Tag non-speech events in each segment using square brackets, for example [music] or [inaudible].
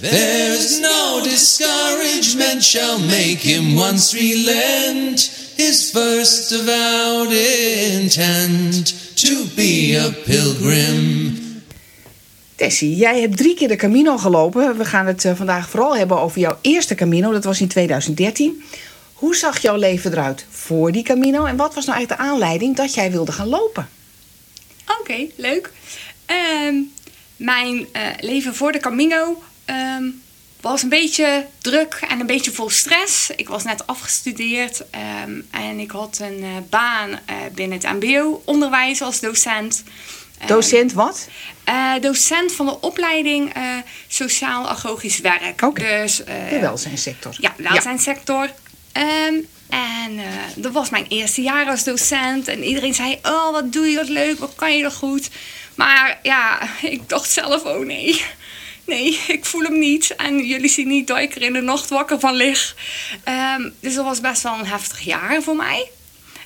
There's no discouragement shall make him once relent his first avowed intent to be a pilgrim. Tessie, jij hebt drie keer de Camino gelopen. We gaan het eh, vandaag vooral hebben over jouw eerste Camino. Dat was in 2013. Hoe zag jouw leven eruit voor die Camino? En wat was nou eigenlijk de aanleiding dat jij wilde gaan lopen? Oké, leuk. Ehm, mijn eh, leven voor de Camino ehm, was een beetje druk en een beetje vol stress. Ik was net afgestudeerd ehm, en ik had een eh, baan eh, binnen het MBO-onderwijs als docent. Ehm, Docent wat? eh, docent van de opleiding Sociaal-Agogisch Werk. Oké. Dus, eh, De welzijnssector. ja, welzijnssector. Ehm, en dat was mijn eerste jaar als docent. En iedereen zei, oh, wat doe je dat leuk, wat kan je dat goed. Maar ja, [laughs] ik dacht zelf, oh nee. Nee, [laughs] ik voel hem niet. En jullie zien niet dat ik er in de nacht wakker van lig. Ehm, dus dat was best wel een heftig jaar voor mij.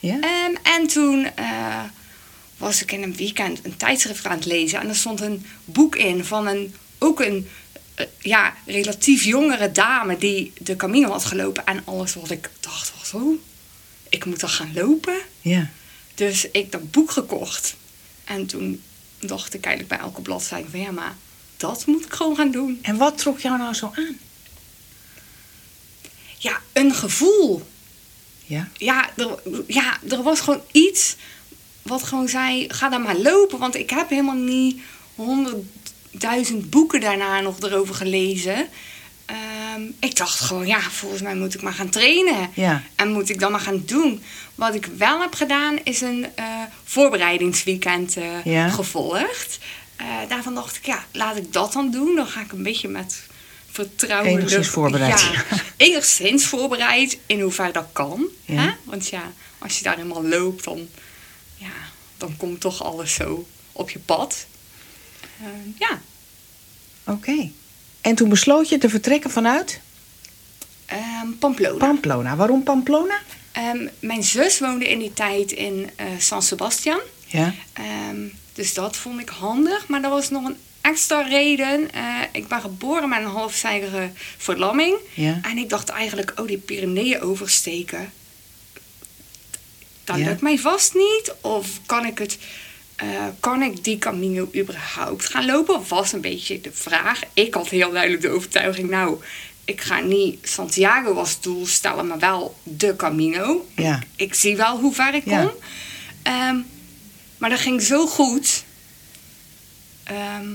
Ja? Ehm, en toen eh, was ik in een weekend een tijdschrift aan het lezen. En er stond een boek in van een, ook een eh, ja, relatief jongere dame die de Camino had gelopen. En alles wat ik dacht was, oh, ik moet dan gaan lopen. ja. Dus ik dat boek gekocht. En toen dacht ik eigenlijk bij elke bladzijde van ja, maar dat moet ik gewoon gaan doen. En wat trok jou nou zo aan? Ja, een gevoel. Ja? ja er, ja, er was gewoon iets wat gewoon zei: ga dan maar lopen. Want ik heb helemaal niet honderdduizend boeken daarna nog erover gelezen. Ehm, ik dacht gewoon, ja, volgens mij moet ik maar gaan trainen. Ja. En moet ik dan maar gaan doen. Wat ik wel heb gedaan, is een eh, voorbereidingsweekend eh, Ja. gevolgd. Eh, daarvan dacht ik, ja, laat ik dat dan doen. Dan ga ik een beetje met vertrouwen... Enigszins voorbereid. Ja, [laughs] enigszins voorbereid, in hoeverre dat kan. Ja. Hè? Want ja, als je daar helemaal loopt, dan, ja, dan komt toch alles zo op je pad. Eh, ja, Oké. En toen besloot je te vertrekken vanuit Ehm, Pamplona. Pamplona. Waarom Pamplona? Ehm, mijn zus woonde in die tijd in eh, San Sebastian. Ja. Ehm, dus dat vond ik handig. Maar er was nog een extra reden. Eh, ik ben geboren met een halfzijdige verlamming. Ja. En ik dacht eigenlijk, oh, die Pyreneeën oversteken. Dat Ja. lukt mij vast niet. Of kan ik het... eh, kan ik die Camino überhaupt gaan lopen? Was een beetje de vraag. Ik had heel duidelijk de overtuiging, nou, ik ga niet Santiago als doel stellen, maar wel de Camino. Ja. Ik zie wel hoe ver ik kom. Ehm, maar dat ging zo goed. Ehm,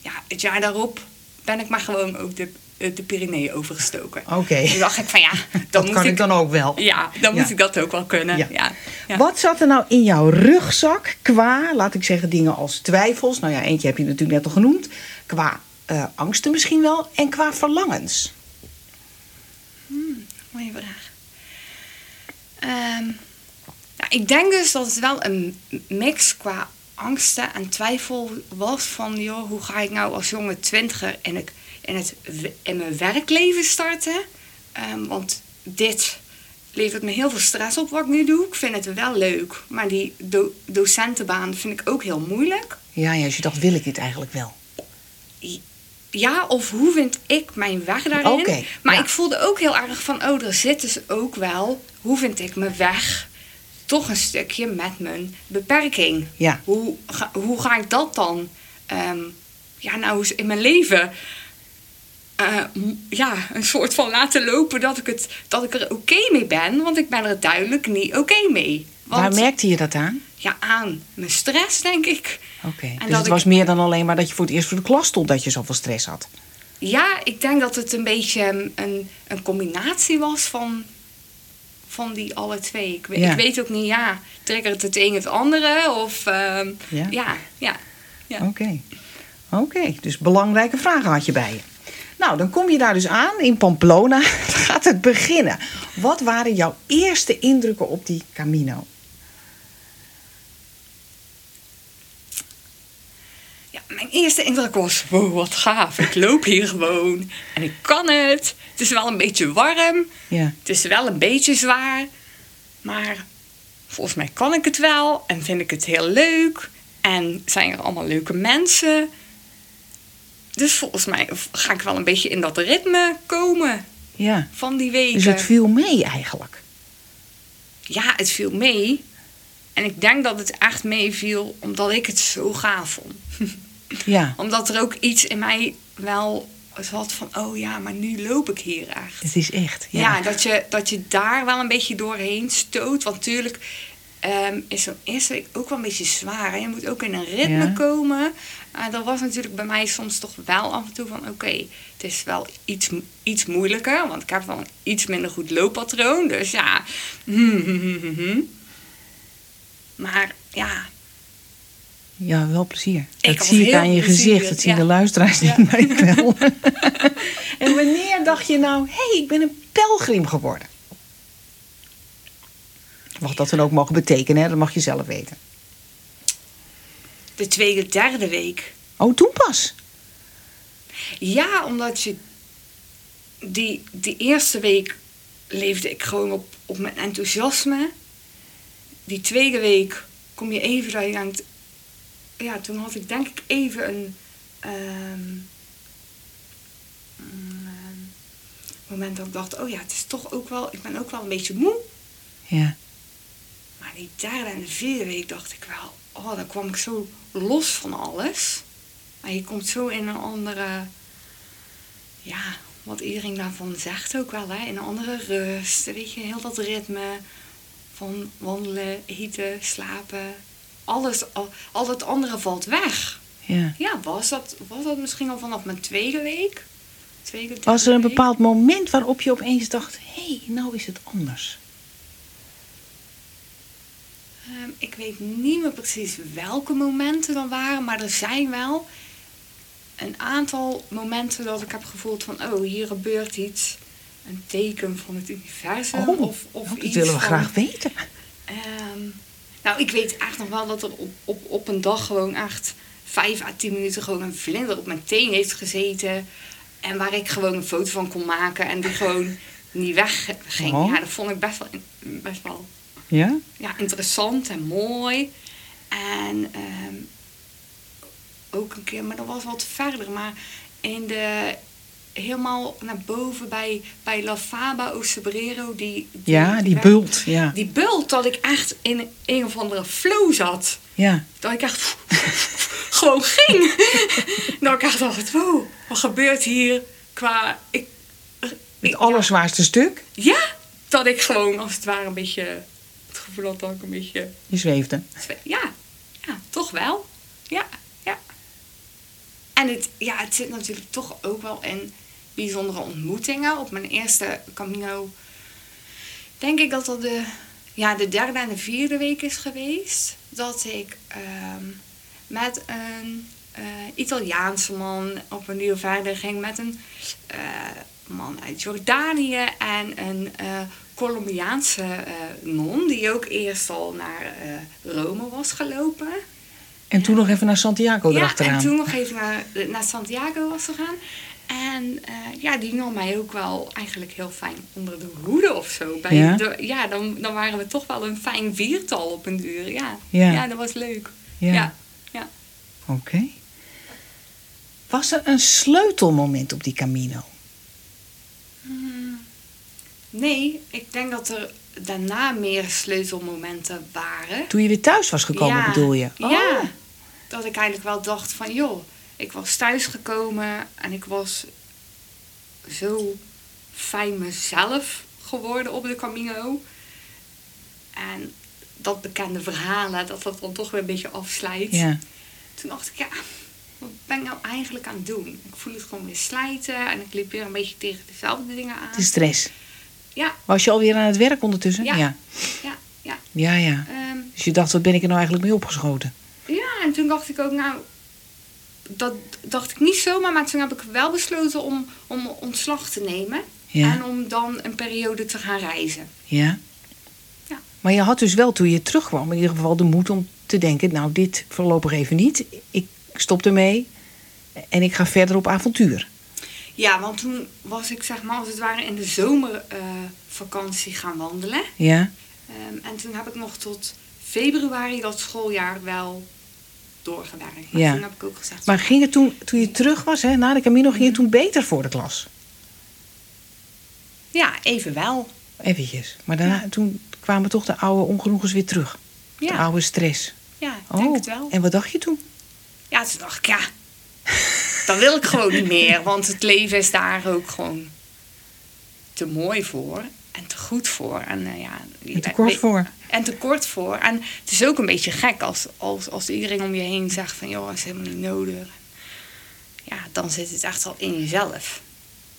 ja, het jaar daarop ben ik maar gewoon ook de, eh, de Pyreneeën overgestoken. Oké. Toen dacht ik van ja, [laughs] dan Dat moet kan ik, ik dan ook wel. Ja, dan Ja. moet ik dat ook wel kunnen. Ja. Ja. Ja. Wat zat er nou in jouw rugzak qua, laat ik zeggen, dingen als twijfels? Nou ja, eentje heb je natuurlijk net al genoemd. Qua eh, angsten misschien wel en qua verlangens. Mooie vraag. Ja, ik denk dus dat het wel een mix qua angsten en twijfel was van, joh, hoe ga ik nou als jonge twintiger in, het, in, het, in mijn werkleven starten? Ehm, want dit levert me heel veel stress op wat ik nu doe. Ik vind het wel leuk, maar die do- docentenbaan vind ik ook heel moeilijk. Ja, ja, dus je dacht, wil ik dit eigenlijk wel? Ja, of hoe vind ik mijn weg daarin? Maar ja. ik voelde ook heel erg van, oh, er zit dus ook wel, hoe vind ik mijn weg? Toch een stukje met mijn beperking. Ja. Hoe ga, hoe ga ik dat dan, ehm, ja, nou eens in mijn leven, eh, ja, een soort van laten lopen dat ik, het, dat ik er oké mee ben, want ik ben er duidelijk niet oké mee. Want, Waar merkte je dat aan? Ja, aan mijn stress, denk ik. Oké, En dus dat het ik- was meer dan alleen maar dat je voor het eerst voor de klas stond dat je zoveel stress had. Ja, ik denk dat het een beetje een, een, een combinatie was van, van die alle twee. Ik, Ja. ik weet ook niet, ja, triggert het een het andere? Of, ehm, Ja. ja, ja. Oké. Oké, dus belangrijke vragen had je bij je. Nou, dan kom je daar dus aan in Pamplona. [laughs] Gaat het beginnen. Wat waren jouw eerste indrukken op die Camino? Mijn eerste indruk was, wow, wat gaaf. Ik loop hier gewoon en ik kan het. Het is wel een beetje warm. Ja. Het is wel een beetje zwaar. Maar volgens mij kan ik het wel en vind ik het heel leuk. En zijn er allemaal leuke mensen. dus volgens mij ga ik wel een beetje in dat ritme komen Ja. van die weken. Dus het viel mee eigenlijk. Ja, het viel mee. En ik denk dat het echt meeviel omdat ik het zo gaaf vond. [laughs] Ja. Omdat er ook iets in mij wel zat van, oh ja, maar nu loop ik hier echt. Het is echt. Ja, Ja. dat, je, dat je daar wel een beetje doorheen stoot. Want natuurlijk ehm, is zo'n eerste week ook wel een beetje zwaar. En je moet ook in een ritme Ja. komen. Uh, dat was natuurlijk bij mij soms toch wel af en toe van... oké, het is wel iets, iets moeilijker. Want ik heb wel een iets minder goed looppatroon. Dus ja... [laughs] Maar ja, Ja, wel plezier. Ik dat zie ik aan je gezicht. plezierig, Dat zien ja. de luisteraars Ja. niet, maar ik wel. [laughs] en wanneer dacht je nou... hé, hey, ik ben een pelgrim geworden? Wat dat dan ook mogen betekenen, hè? dat mag je zelf weten. de tweede, derde week... Oh, toen pas? Ja, omdat je die, die eerste week leefde ik gewoon op, op mijn enthousiasme. Die tweede week kom je even dat je denkt... Ja, toen had ik denk ik even een... ehm, een, moment dat ik dacht, oh ja, het is toch ook wel... Ik ben ook wel een beetje moe. Ja. Maar die derde en de vierde week dacht ik wel... Oh, dan kwam ik zo los van alles. Maar je komt zo in een andere... Ja, wat iedereen daarvan zegt ook wel, hè. In een andere rust. Weet je, heel dat ritme van wandelen, eten, slapen. Alles, al, al het andere valt weg. ja. Ja, was dat, was dat misschien al vanaf mijn tweede week? Tweede, Was er een week? bepaald moment waarop je opeens dacht... hé, hey, nou is het anders? Ehm, ik weet niet meer precies welke momenten dan waren, maar er zijn wel een aantal momenten dat ik heb gevoeld van, oh, hier gebeurt iets. Een teken van het universum. Oh, of, of nou, dat iets willen we van- graag weten. Ehm, nou, ik weet echt nog wel dat er op, op, op een dag gewoon echt vijf à tien minuten gewoon een vlinder op mijn teen heeft gezeten. En waar ik gewoon een foto van kon maken en die gewoon [laughs] niet wegging. Oh. Ja, dat vond ik best wel, best wel Ja? ja, interessant en mooi. En ehm, ook een keer, maar dat was wat verder. Maar in de, helemaal naar boven bij, bij La Faba Ocebrero, die, die, Ja, die bult. Ja. Die bult dat ik echt in een of andere flow zat. ja. Dat ik echt [laughs] gewoon ging. [laughs] dat ik echt dacht, wow, wat gebeurt hier qua... Ik, Het allerzwaarste stuk. Ja, dat ik gewoon als het ware een beetje... Het gevoel had dat ik een beetje... Je zweefde. Ja, ja, toch wel. Ja, ja. En het, ja, het zit natuurlijk toch ook wel in bijzondere ontmoetingen. Op mijn eerste Camino denk ik dat dat de, ja, de derde en de vierde week is geweest. Dat ik ehm, met een eh, Italiaanse man op een uur verder ging. Met een eh, man uit Jordanië en een eh, Colombiaanse non. Die ook eerst al naar Rome was gelopen. En toen nog even naar Santiago Ja, erachteraan. en toen nog even naar, naar Santiago was gegaan. En eh, ja, die nam mij ook wel eigenlijk heel fijn onder de hoede of zo. Bij Ja? de- ja dan, dan waren we toch wel een fijn viertal op een duur. Ja, Ja. ja. dat was leuk. Ja. Ja. ja. Oké. Was er een sleutelmoment op die Camino? Nee, ik denk dat er daarna meer sleutelmomenten waren. Toen je weer thuis was gekomen, bedoel je? Oh. Ja, dat ik eigenlijk wel dacht van joh, ik was thuisgekomen en ik was zo fijn mezelf geworden op de Camino. En dat bekende verhalen, dat dat dan toch weer een beetje afslijt. Ja. Toen dacht ik, ja, wat ben ik nou eigenlijk aan het doen? Ik voel het gewoon weer slijten en ik liep weer een beetje tegen dezelfde dingen aan. De stress. Ja, Was je alweer aan het werk ondertussen? Ja. Ja, ja, ja. ja. ja. Ehm, Dus je dacht, wat ben ik er nou eigenlijk mee opgeschoten? Ja, en toen dacht ik ook, nou, dat dacht ik niet zomaar, maar toen heb ik wel besloten om, om ontslag te nemen. Ja. En om dan een periode te gaan reizen. Ja. Ja. Maar je had dus wel toen je terugkwam in ieder geval de moed om te denken... nou, dit voorlopig even niet. Ik stop ermee en ik ga verder op avontuur. Ja, want toen was ik zeg maar als het ware in de zomervakantie gaan wandelen. Ja? Ehm, en toen heb ik nog tot februari dat schooljaar wel doorgewerkt. Maar Ja. toen heb ik ook gezegd... Maar ging het toen, toen je terug was, hè, na de Camino, ging het toen beter voor de klas? Ja, even wel. Eventjes. Maar daarna, toen kwamen toch de oude ongenoegens weer terug. De oude stress. ja ik denk het wel. Oh, en wat dacht je toen? Ja, toen dacht ik, ja, dat wil ik gewoon niet meer. Want het leven is daar ook gewoon te mooi voor. En te goed voor. En, eh, ja, En te kort voor. En te kort voor. En het is ook een beetje gek als, als, als iedereen om je heen zegt van... joh, dat is helemaal niet nodig. Ja, dan zit het echt al in jezelf.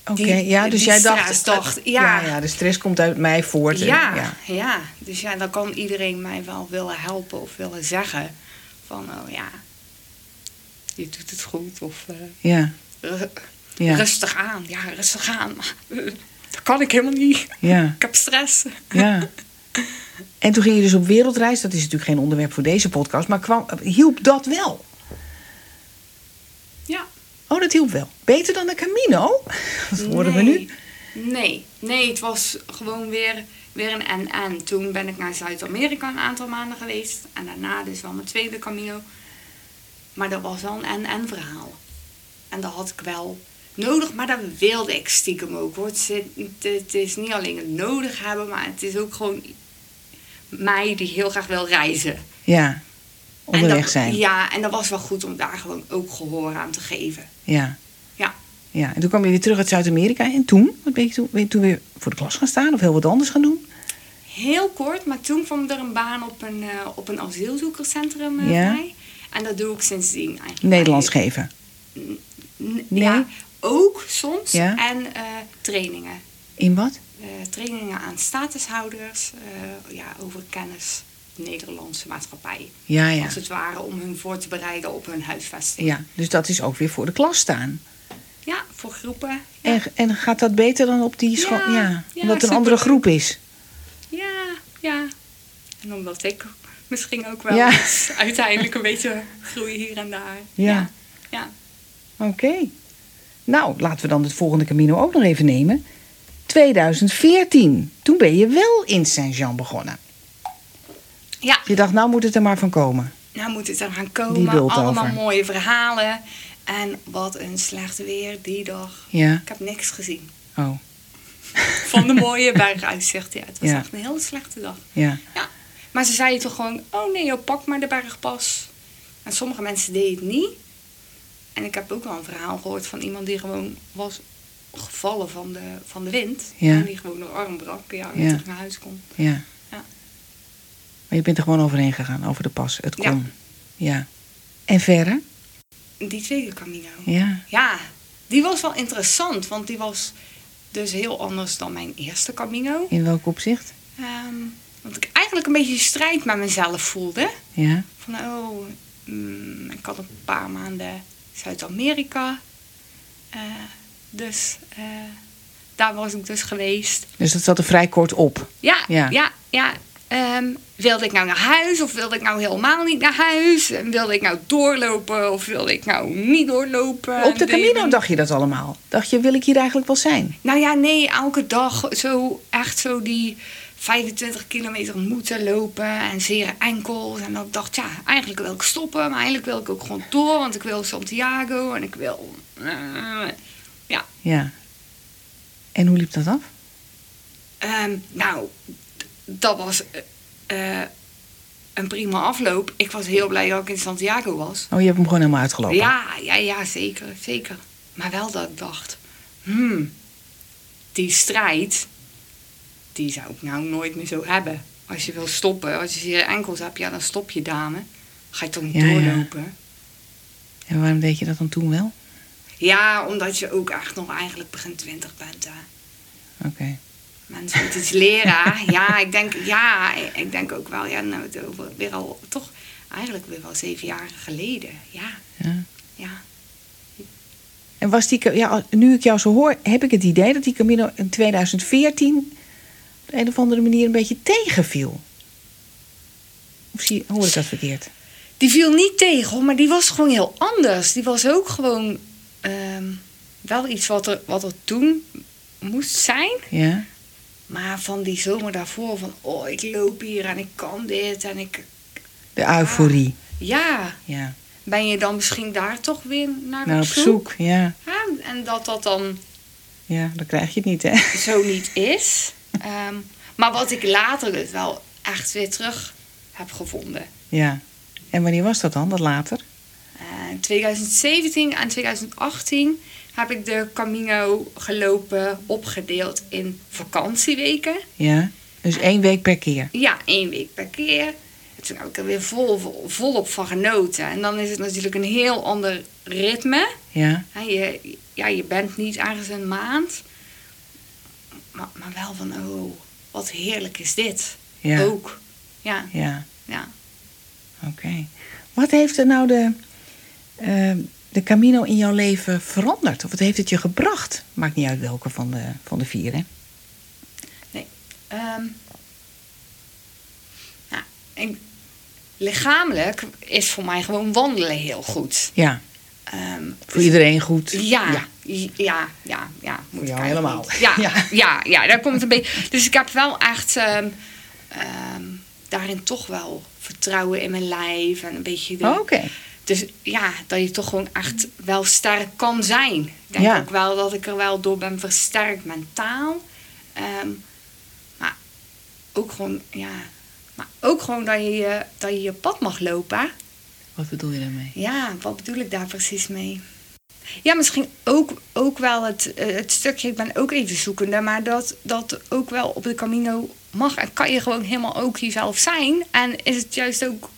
Oké, ja, dus jij dacht... dacht, ja. ja. ja, de stress komt uit mij voort. en- Ja, ja. ja, dus ja, dan kan iedereen mij wel willen helpen of willen zeggen van, oh ja, je doet het goed of eh, Ja, ja, rustig aan. Ja, rustig aan. [laughs] Dat kan ik helemaal niet. ja, Ik heb stress. ja. [laughs] En toen ging je dus op wereldreis. Dat is natuurlijk geen onderwerp voor deze podcast. Maar kwam, hielp dat wel? Ja. Oh, dat hielp wel. Beter dan de Camino? [laughs] Dat horen we nu. Nee, nee, het was gewoon weer, weer een en-en. Toen ben ik naar Zuid-Amerika een aantal maanden geweest. En daarna dus wel mijn tweede Camino. Maar dat was wel een en-en verhaal. En dat had ik wel nodig, maar dat wilde ik stiekem ook. Hoor. Het, is niet alleen het nodig hebben, maar het is ook gewoon mij die heel graag wil reizen. Ja, onderweg dat- zijn. Ja, en dat was wel goed om daar gewoon ook gehoor aan te geven. Ja. Ja. ja. En toen kwam je weer terug uit Zuid-Amerika. En toen? Wat ben je toen? Ben je toen weer voor de klas gaan staan? Of heel wat anders gaan doen? Heel kort, maar toen kwam er een baan op een, eh, op een asielzoekerscentrum eh, Ja. bij. En dat doe ik sindsdien eigenlijk. Nederlands geven. N- Nee. Ja, ook soms. Ja. En eh, trainingen. In wat? Eh, trainingen aan statushouders eh, ja, over kennis Nederlandse maatschappij. Ja, ja. Als het ware om hun voor te bereiden op hun huisvesting. Ja, dus dat is ook weer voor de klas staan. Ja, voor groepen. Ja, En, en gaat dat beter dan op die school? Ja, omdat het een andere groep is. ja, ja. En omdat ik misschien ook wel [laughs] uiteindelijk een beetje groei hier en daar. Ja. ja. Oké. Nou, laten we dan het volgende Camino ook nog even nemen. 2014. Toen ben je wel in Saint-Jean begonnen. Ja, Je dacht, nou moet het er maar van komen. nou moet het er gaan komen. Allemaal over. mooie verhalen. En wat een slecht weer die dag. Ja. Ik heb niks gezien. Oh, Van de [laughs] mooie berguitzicht. Ja, het was Ja. echt een hele slechte dag. ja. Ja. Maar ze zeiden toch gewoon, oh nee, joh, pak maar de bergpas. En sommige mensen deden het niet. En ik heb ook wel een verhaal gehoord van iemand die gewoon was gevallen van de, van de wind. Ja. En die gewoon door arm brak. Ja, en Ja. terug naar huis kon. Ja. Ja. Maar je bent er gewoon overheen gegaan, over de pas. Het Ja. kon. Ja. En verder? Die tweede Camino. Ja. Ja, die was wel interessant. Want die was dus heel anders dan mijn eerste Camino. In welk opzicht? Ehm, want ik eigenlijk een beetje strijd met mezelf voelde. Ja. Van, oh, mm, ik had een paar maanden Zuid-Amerika. Eh, dus eh, daar was ik dus geweest. Dus dat zat er vrij kort op. Ja, Ja. ja, ja. Ehm, wilde ik nou naar huis of wilde ik nou helemaal niet naar huis? En wilde ik nou doorlopen of wilde ik nou niet doorlopen? Op de Camino dacht je dat allemaal. Dacht je, wil ik hier eigenlijk wel zijn? Nou ja, nee, elke dag zo echt zo die 25 kilometer moeten lopen en zeer enkels. En dan dacht ja, eigenlijk wil ik stoppen, maar eigenlijk wil ik ook gewoon door, want ik wil Santiago en ik wil... eh, ja, Ja. En hoe liep dat af? Ehm, nou, dat was eh, eh, een prima afloop. Ik was heel blij dat ik in Santiago was. Oh, je hebt hem gewoon helemaal uitgelopen. Ja, ja, ja, zeker, zeker. Maar wel dat ik dacht, hmm, die strijd, die zou ik nou nooit meer zo hebben. Als je wil stoppen, als je zeer enkels hebt, ja, dan stop je dame. Ga je toch niet Ja, ja. doorlopen? En waarom deed je dat dan toen wel? Ja. omdat je ook echt nog eigenlijk begin twintig bent. Oké. Mensen moeten iets leren. [laughs] ja, ik denk, ja, ik denk ook wel, ja, nou, het over, weer al, toch eigenlijk weer wel zeven jaar geleden. Ja, Ja. ja. En was die, ja, nu ik jou zo hoor, heb ik het idee dat die Camino in 2014 op de een of andere manier een beetje tegenviel. Of zie, hoor ik dat verkeerd? Die viel niet tegen, maar die was gewoon heel anders. Die was ook gewoon ehm, wel iets wat er, wat er toen moest zijn. Ja? Maar van die zomer daarvoor, van oh, ik loop hier en ik kan dit en ik... De euforie. Ja, Ja. ben je dan misschien daar toch weer naar Nou, op op zoek. zoek, ja. Ja, en dat dat dan Ja, dan krijg je het niet, hè? zo niet is. Ehm, maar wat ik later dus wel echt weer terug heb gevonden. Ja. En wanneer was dat dan, dat later? Eh, In 2017 en 2018 heb ik de Camino gelopen opgedeeld in vakantieweken. Ja. Dus één week per keer. Ja, één week per keer. En Toen heb ik er weer vol, vol, volop van genoten. En dan is het natuurlijk een heel ander ritme. Ja. Je, ja, je bent niet ergens een maand. Maar, maar wel van, oh, wat heerlijk is dit. Ja. Ook. Ja, Ja. ja. Oké. Wat heeft er nou de, eh, de Camino in jouw leven veranderd? Of wat heeft het je gebracht? Maakt niet uit welke van de, van de vier, hè? Ehm, ja, ik- lichamelijk is voor mij gewoon wandelen heel goed. Ja. Ehm, Voor iedereen goed. Ja, Ja. Ja, ja, ja. moet helemaal. Ja, [laughs] Ja. ja. Ja, daar komt een beetje. Dus ik heb wel echt ehm, ehm, daarin toch wel vertrouwen in mijn lijf en een beetje. De, Oh, Oké. Dus ja, dat je toch gewoon echt wel sterk kan zijn. Ik denk Ja. ook wel dat ik er wel door ben versterkt mentaal. Ehm, maar ook gewoon, ja. Maar ook gewoon dat je, je- dat je je pad mag lopen. Wat bedoel je daarmee? Ja, wat bedoel ik daar precies mee? Ja, misschien ook, ook wel het, eh, het stukje, ik ben ook even zoekende, maar dat, dat ook wel op de Camino mag en kan je gewoon helemaal ook jezelf zijn. En is het juist ook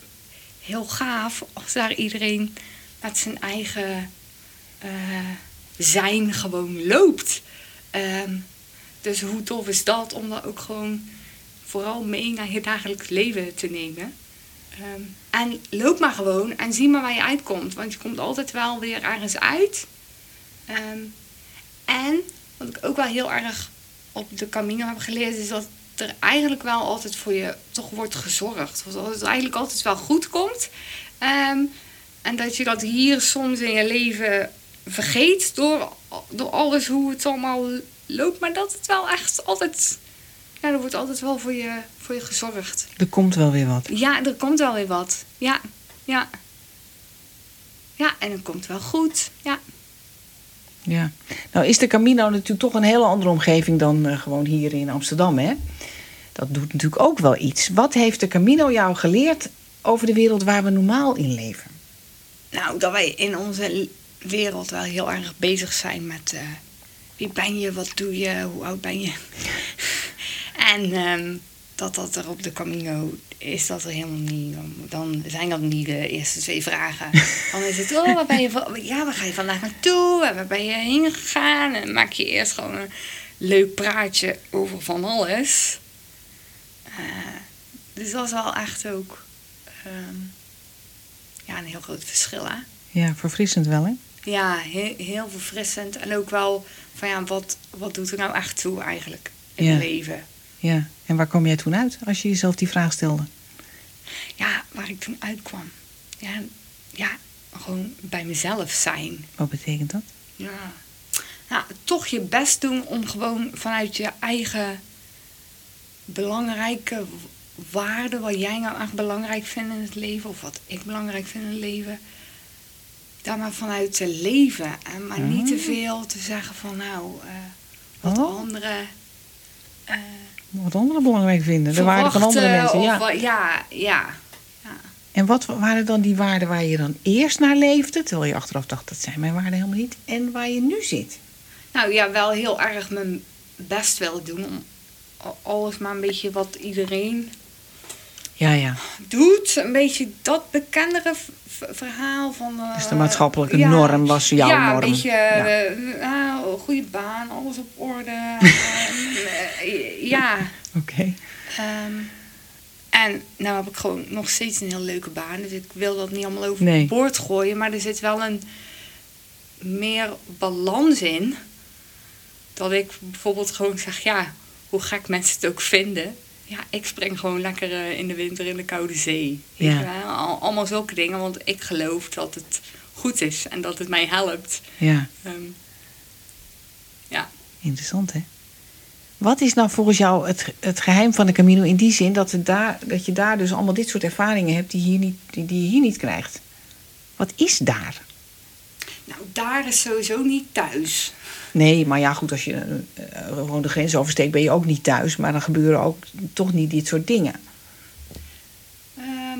heel gaaf als daar iedereen met zijn eigen eh, zijn gewoon loopt. Ehm, dus hoe tof is dat om dat ook gewoon vooral mee naar je dagelijks leven te nemen. Ehm, en loop maar gewoon en zie maar waar je uitkomt. Want je komt altijd wel weer ergens uit. Ehm, en wat ik ook wel heel erg op de Camino heb geleerd... is dat er eigenlijk wel altijd voor je toch wordt gezorgd. Dat het eigenlijk altijd wel goed komt. Ehm, en dat je dat hier soms in je leven vergeet door, door alles hoe het allemaal loopt. Maar dat het wel echt altijd... Ja, er wordt altijd wel voor je, voor je gezorgd. Er komt wel weer wat. Ja, er komt wel weer wat. Ja, ja. Ja, en het komt wel goed. Ja. Ja. Nou is de Camino natuurlijk toch een hele andere omgeving dan eh, gewoon hier in Amsterdam, hè? Dat doet natuurlijk ook wel iets. Wat heeft de Camino jou geleerd over de wereld waar we normaal in leven? Nou, dat wij in onze wereld wel heel erg bezig zijn met eh, wie ben je, wat doe je, hoe oud ben je. En ehm, dat dat er op de Camino is dat er helemaal niet. Dan, dan zijn dat niet de eerste twee vragen. [laughs] Dan is het, oh, waar ben je, ja, waar ga je vandaag naartoe? En waar ben je heen gegaan? En dan maak je eerst gewoon een leuk praatje over van alles. Eh, dus dat is wel echt ook ehm, ja, een heel groot verschil, hè? Ja, verfrissend wel, hè? Ja, heel, heel verfrissend. En ook wel van ja, wat, wat doet er nou echt toe eigenlijk in Ja. het leven? Ja. En waar kom jij toen uit als je jezelf die vraag stelde? Ja, waar ik toen uitkwam. Ja, ja gewoon bij mezelf zijn. Wat betekent dat? Ja. Nou, toch je best doen om gewoon vanuit je eigen belangrijke waarden, wat jij nou echt belangrijk vindt in het leven, of wat ik belangrijk vind in het leven, daar maar vanuit te leven. En maar niet te veel te zeggen van nou, eh, wat Oh. anderen. eh, Wat anderen belangrijk vinden. De waarden van andere mensen. Ja. ja, ja. ja. En wat waren dan die waarden waar je dan eerst naar leefde? Terwijl je achteraf dacht, dat zijn mijn waarden helemaal niet. En waar je nu zit. Nou ja, wel heel erg mijn best willen doen om alles maar een beetje wat iedereen Ja, ja. doet. Een beetje dat bekendere verhaal van... eh, Dus de maatschappelijke ja, norm was jouw ja, norm. een beetje Ja. eh, ah, goede baan, alles op orde. [laughs] eh, ja. Oké. ehm, en nou heb ik gewoon nog steeds een heel leuke baan. Dus ik wil dat niet allemaal over Nee. boord gooien. Maar er zit wel een meer balans in. Dat ik bijvoorbeeld gewoon zeg, ja, hoe gek mensen het ook vinden. Ja, ik spring gewoon lekker eh, in de winter in de koude zee. Weet Ja. je wel? Al- Allemaal zulke dingen, want ik geloof dat het goed is en dat het mij helpt. Ja, Ehm, ja, interessant hè. Wat is nou volgens jou het, het geheim van de Camino in die zin dat, het daar, dat je daar dus allemaal dit soort ervaringen hebt die, hier niet, die, die je hier niet krijgt? Wat is daar? Nou, daar is sowieso niet thuis. Nee, maar ja, goed, als je eh, gewoon de grens oversteekt, ben je ook niet thuis. Maar dan gebeuren ook toch niet dit soort dingen. Ehm,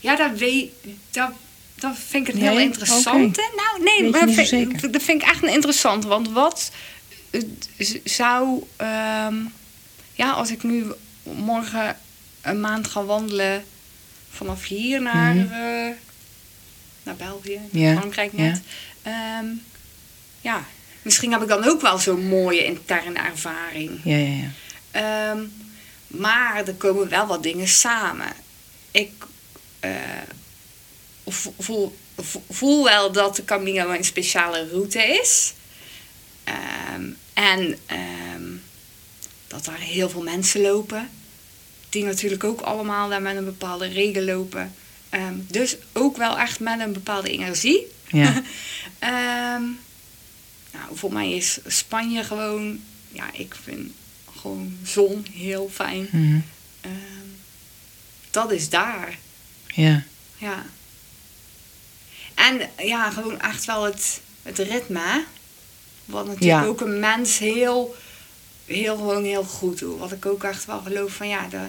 ja, dat, weet, dat, dat vind ik een Nee? heel interessante. Oké. Nou, nee, maar dat vind, zeker? dat vind ik echt een interessante. Want wat eh, zou... ehm, ja, als ik nu morgen een maand ga wandelen... vanaf hier naar, Mhm. eh, naar België, Ja, Frankrijk net. Ja. ja, misschien heb ik dan ook wel zo'n mooie interne ervaring. Ja, ja, ja. Ehm, maar er komen wel wat dingen samen. Ik eh, vo- voel, vo- voel wel dat de Camino een speciale route is. Ehm, en ehm, dat daar heel veel mensen lopen. Die natuurlijk ook allemaal daar met een bepaalde reden lopen. Dus ook wel echt met een bepaalde energie. Ja, [laughs] nou, voor mij is Spanje gewoon, ja, ik vind gewoon zon heel fijn. mhm. Ehm, dat is daar, ja. ja. En ja, gewoon echt wel het, het ritme. hè. Wat natuurlijk Ja. ook een mens heel, heel, gewoon heel goed doet. Wat ik ook echt wel geloof van ja, de,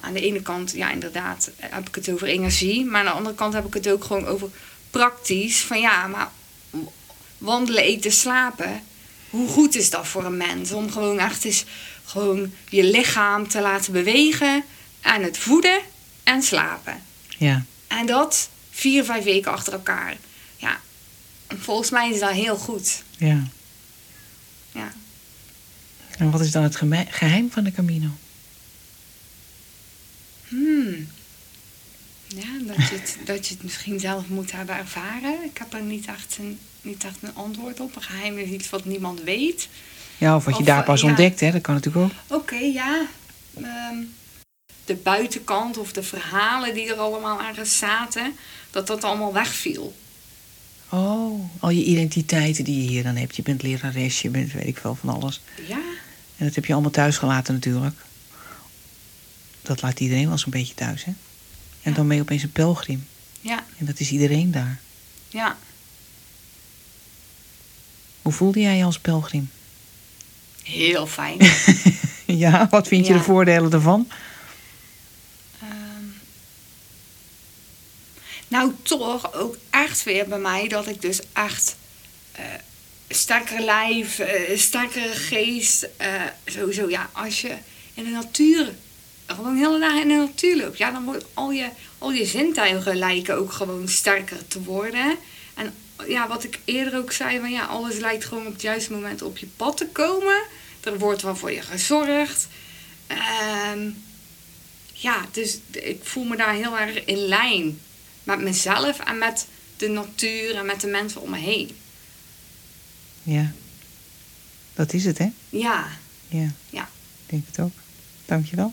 aan de ene kant, ja, inderdaad, heb ik het over energie. Maar aan de andere kant heb ik het ook gewoon over praktisch. Van ja, maar wandelen, eten, slapen. Hoe goed is dat voor een mens? Om gewoon echt eens gewoon je lichaam te laten bewegen. En het voeden en slapen. ja. En dat vier, vijf weken achter elkaar. Ja, volgens mij is dat heel goed. ja. Ja. En wat is dan het geheim van de Camino? Hmm. Ja, dat je, het, dat je het misschien zelf moet hebben ervaren. Ik heb er niet echt een, niet echt een antwoord op. Een geheim is iets wat niemand weet. Ja, of wat je Of, daar pas ja. ontdekt, hè? Dat kan natuurlijk ook. Oké, ja. Ehm, de buitenkant of de verhalen die er allemaal aan zaten, dat dat allemaal wegviel. Oh, al je identiteiten die je hier dan hebt. Je bent lerares, je bent weet ik veel van alles. Ja, En dat heb je allemaal thuis gelaten natuurlijk. Dat laat iedereen wel zo'n beetje thuis, hè? En dan ben je opeens een pelgrim. ja, En dat is iedereen daar. ja. Hoe voelde jij je als pelgrim? Heel fijn. [laughs] ja, wat vind je Ja. de voordelen ervan? Ehm, nou, toch ook echt weer bij mij dat ik dus echt eh sterker lijf, eh sterkere geest, eh, sowieso ja, als je in de natuur, gewoon hele dag in de natuur loopt, ja, dan wordt al je, al je zintuigen lijken ook gewoon sterker te worden. En ja, wat ik eerder ook zei, van ja, alles lijkt gewoon op het juiste moment op je pad te komen. Er wordt wel voor je gezorgd. Ehm ja, dus ik voel me daar heel erg in lijn met mezelf en met de natuur en met de mensen om me heen. Ja. Dat is het, hè? Ja, Ja. Ja. Ik denk het ook. Dankjewel.